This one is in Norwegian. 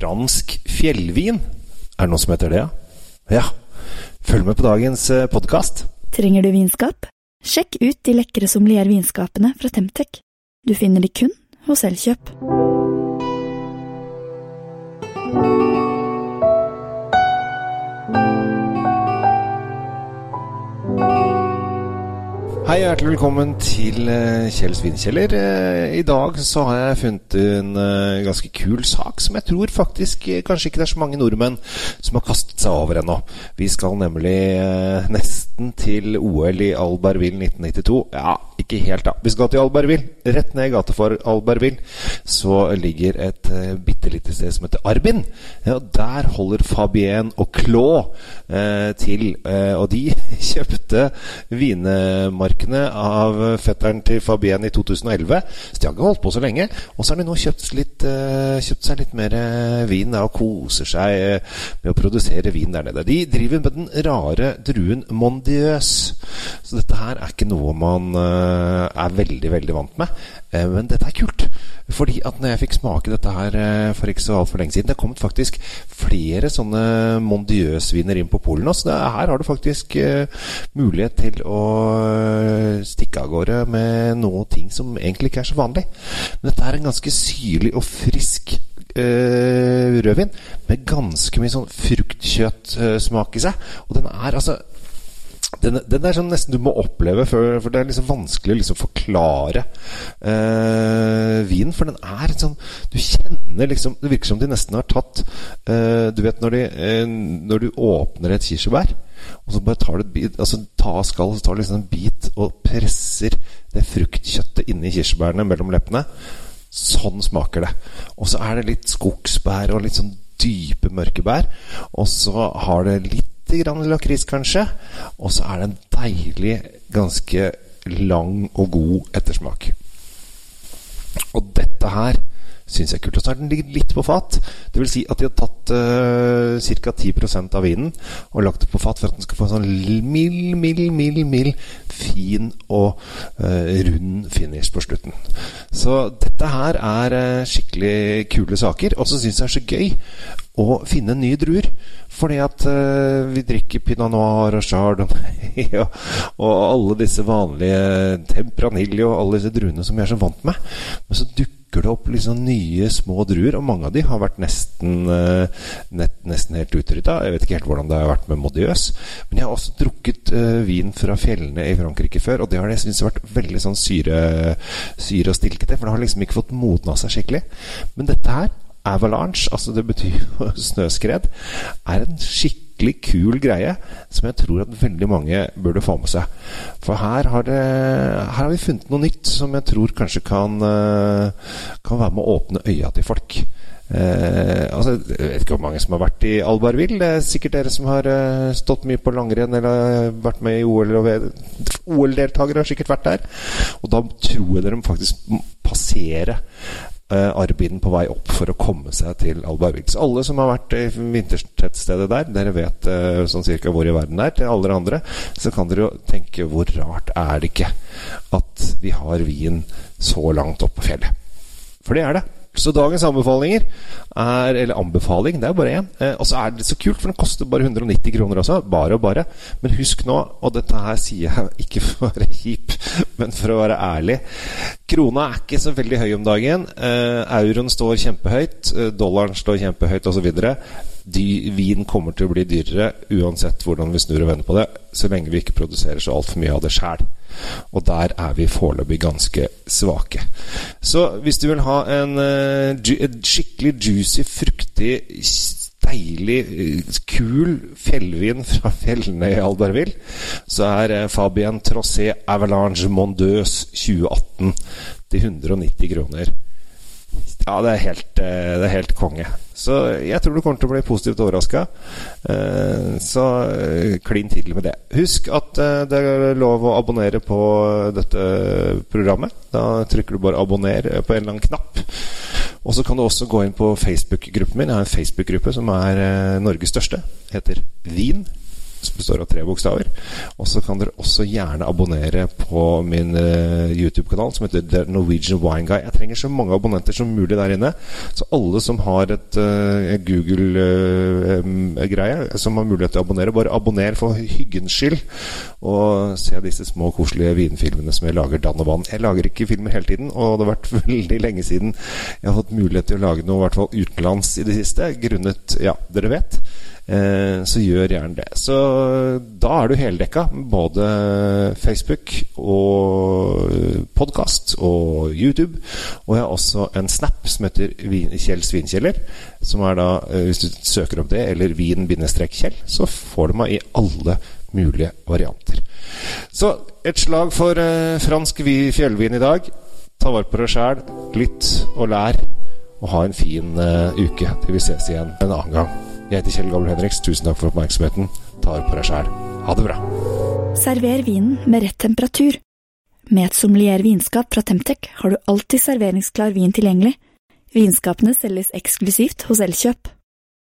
fransk fjellvin. Er det noe som heter det, ja? Følg med på dagens podkast. Trenger du vinskap? Sjekk ut de lekre sommeliervinskapene fra Temtec. Du finner de kun hos Elkjøp. Hei, hjertelig velkommen til uh, Kjell Svinkjeller. Uh, I dag så har jeg funnet en uh, ganske kul sak som jeg tror faktisk kanskje ikke det er så mange nordmenn som har kastet seg over ennå. Vi skal nemlig nesten til OL i Albertville 1992. Ja, ikke helt, da. Vi skal til Albertville. Rett ned i gata for Albertville så ligger et uh, bitte lite sted som heter Arbin. Ja, der holder Fabien og Claude til. og de kjøpte vinemarkene av fetteren til Fabien i 2011. Så de har ikke holdt på så lenge. Og så har de nå kjøpt, litt, uh, kjøpt seg litt mer uh, vin og koser seg uh, med å produsere vin der nede. De driver med den rare druen Mondiøs. Så dette her er ikke noe man er veldig, veldig vant med. men dette er kult. Fordi at når jeg fikk smake dette her for ikke så altfor lenge siden Det er kommet faktisk flere sånne Mondiøs-viner inn på Polen nå. Så her har du faktisk mulighet til å stikke av gårde med noe ting som egentlig ikke er så vanlig. Men dette er en ganske syrlig og frisk rødvin med ganske mye sånn fruktkjøttsmak i seg. Og den er altså den, den, er sånn nesten du må oppleve, for, for det er liksom vanskelig å liksom forklare uh, vinen. For den er sånn Du kjenner liksom Det virker som de nesten har tatt uh, Du vet når, de, uh, når du åpner et kirsebær og så bare tar du et bit Altså ta av så tar du liksom en bit og presser det fruktkjøttet inni kirsebærene mellom leppene. Sånn smaker det. Og så er det litt skogsbær og litt sånn dype mørke bær. Og så har det litt grann lakris, kanskje. Og så er det en deilig, ganske lang og god ettersmak. Og dette her syns jeg er kult. Og så har den ligget litt på fat. Det vil si at de har tatt uh, ca. 10% av vinen og lagt det på fat for at den skal få en sånn mild, mild, mild, mild fin og uh, rund finish på slutten. Så dette her er uh, skikkelig kule saker. Og så syns jeg det er så gøy å finne nye druer. Fordi at uh, vi drikker pinot noir og chardonnay og, og alle disse vanlige tempranillo og alle disse druene som vi er så vant med. Men så dukker det opp liksom nye små druer, og mange av de har vært nesten, uh, nett, nesten helt utrydda. Jeg vet ikke helt hvordan det har vært med Modiøs. Men jeg har også drukket uh, vin fra fjellene i Frankrike før, og det har jeg syntes vært veldig sånn syre, syre og stilkete. For det har liksom ikke fått modna seg skikkelig. Men dette her, avalanche, altså det betyr snøskred, er en skikkelig kul greie som jeg tror at veldig mange burde få med seg. For her har, det, her har vi funnet noe nytt som jeg tror kanskje kan, eh, kan være med å åpne øya til folk. Eh, altså, jeg vet ikke hvor mange som har vært i Albarville. Det er sikkert dere som har eh, stått mye på langrenn eller vært med i OL. OL-deltakere har sikkert vært der. Og da tror jeg dere faktisk passere uh, arbeiden på vei opp for å komme seg til Albarvik. Så alle som har vært i vintertettstedet der, dere vet uh, sånn cirka hvor i verden det er. Til alle andre så kan dere jo tenke hvor rart er det ikke at vi har vin så langt opp på fjellet. For det er det. Så dagens anbefalinger er Eller anbefaling, det er bare én. Eh, og så er det så kult, for den koster bare 190 kroner også. Bare og bare. Men husk nå, og dette her sier jeg ikke for å være kjip, men for å være ærlig Krona er ikke så veldig høy om dagen. Eh, euroen står kjempehøyt. Eh, dollaren står kjempehøyt, osv. Vin kommer til å bli dyrere uansett hvordan vi snur og vender på det, så lenge vi ikke produserer så altfor mye av det sjæl. Og der er vi foreløpig ganske svake. Så hvis du vil ha en, en skikkelig juicy, fruktig deilig, eh, kul fjellvin fra fjellene i Albertville, så er uh, Fabien Trossé Avalanche Mondeuse 2018 til 190 kroner. Ja, det er helt, det er helt konge. Så jeg tror du kommer til å bli positivt overraska. Eh, så eh, klin til med det. Husk at eh, det er lov å abonnere på dette programmet. Da trykker du bare 'abonner' på en eller annen knapp. Og så kan du også gå inn på Facebook-gruppen min. Jeg har en Facebook-gruppe som er Norges største. Heter Vin. Som består av tre bokstaver. Og så kan dere også gjerne abonnere på min uh, YouTube-kanal som heter The Norwegian Wine Guy. Jeg trenger så mange abonnenter som mulig der inne. Så alle som har et uh, Google-greie, uh, som har mulighet til å abonnere, bare abonner for hyggens skyld. Og se disse små, koselige vinfilmene som jeg lager dann og vann. Jeg lager ikke filmer hele tiden, og det har vært veldig lenge siden jeg har fått mulighet til å lage noe, i hvert fall utenlands i det siste, grunnet Ja, dere vet. Eh, så gjør gjerne det. Så da er du heldekka. Både Facebook og podkast og YouTube. Og jeg har også en snap som heter Kjell Svinkjeller. Som er da, eh, hvis du søker opp det, eller vin-kjell, så får du meg i alle mulige varianter. Så et slag for eh, fransk fjellvin i dag. Ta vare på deg sjæl, lytt og lær. Og ha en fin uke til vi ses igjen en annen gang. Jeg heter Kjell Gabel Henriks. Tusen takk for oppmerksomheten. Ta vare på deg sjæl. Ha det bra. Server vinen med rett temperatur. Med et sommelier vinskap fra Temtec har du alltid serveringsklar vin tilgjengelig. Vinskapene selges eksklusivt hos Elkjøp.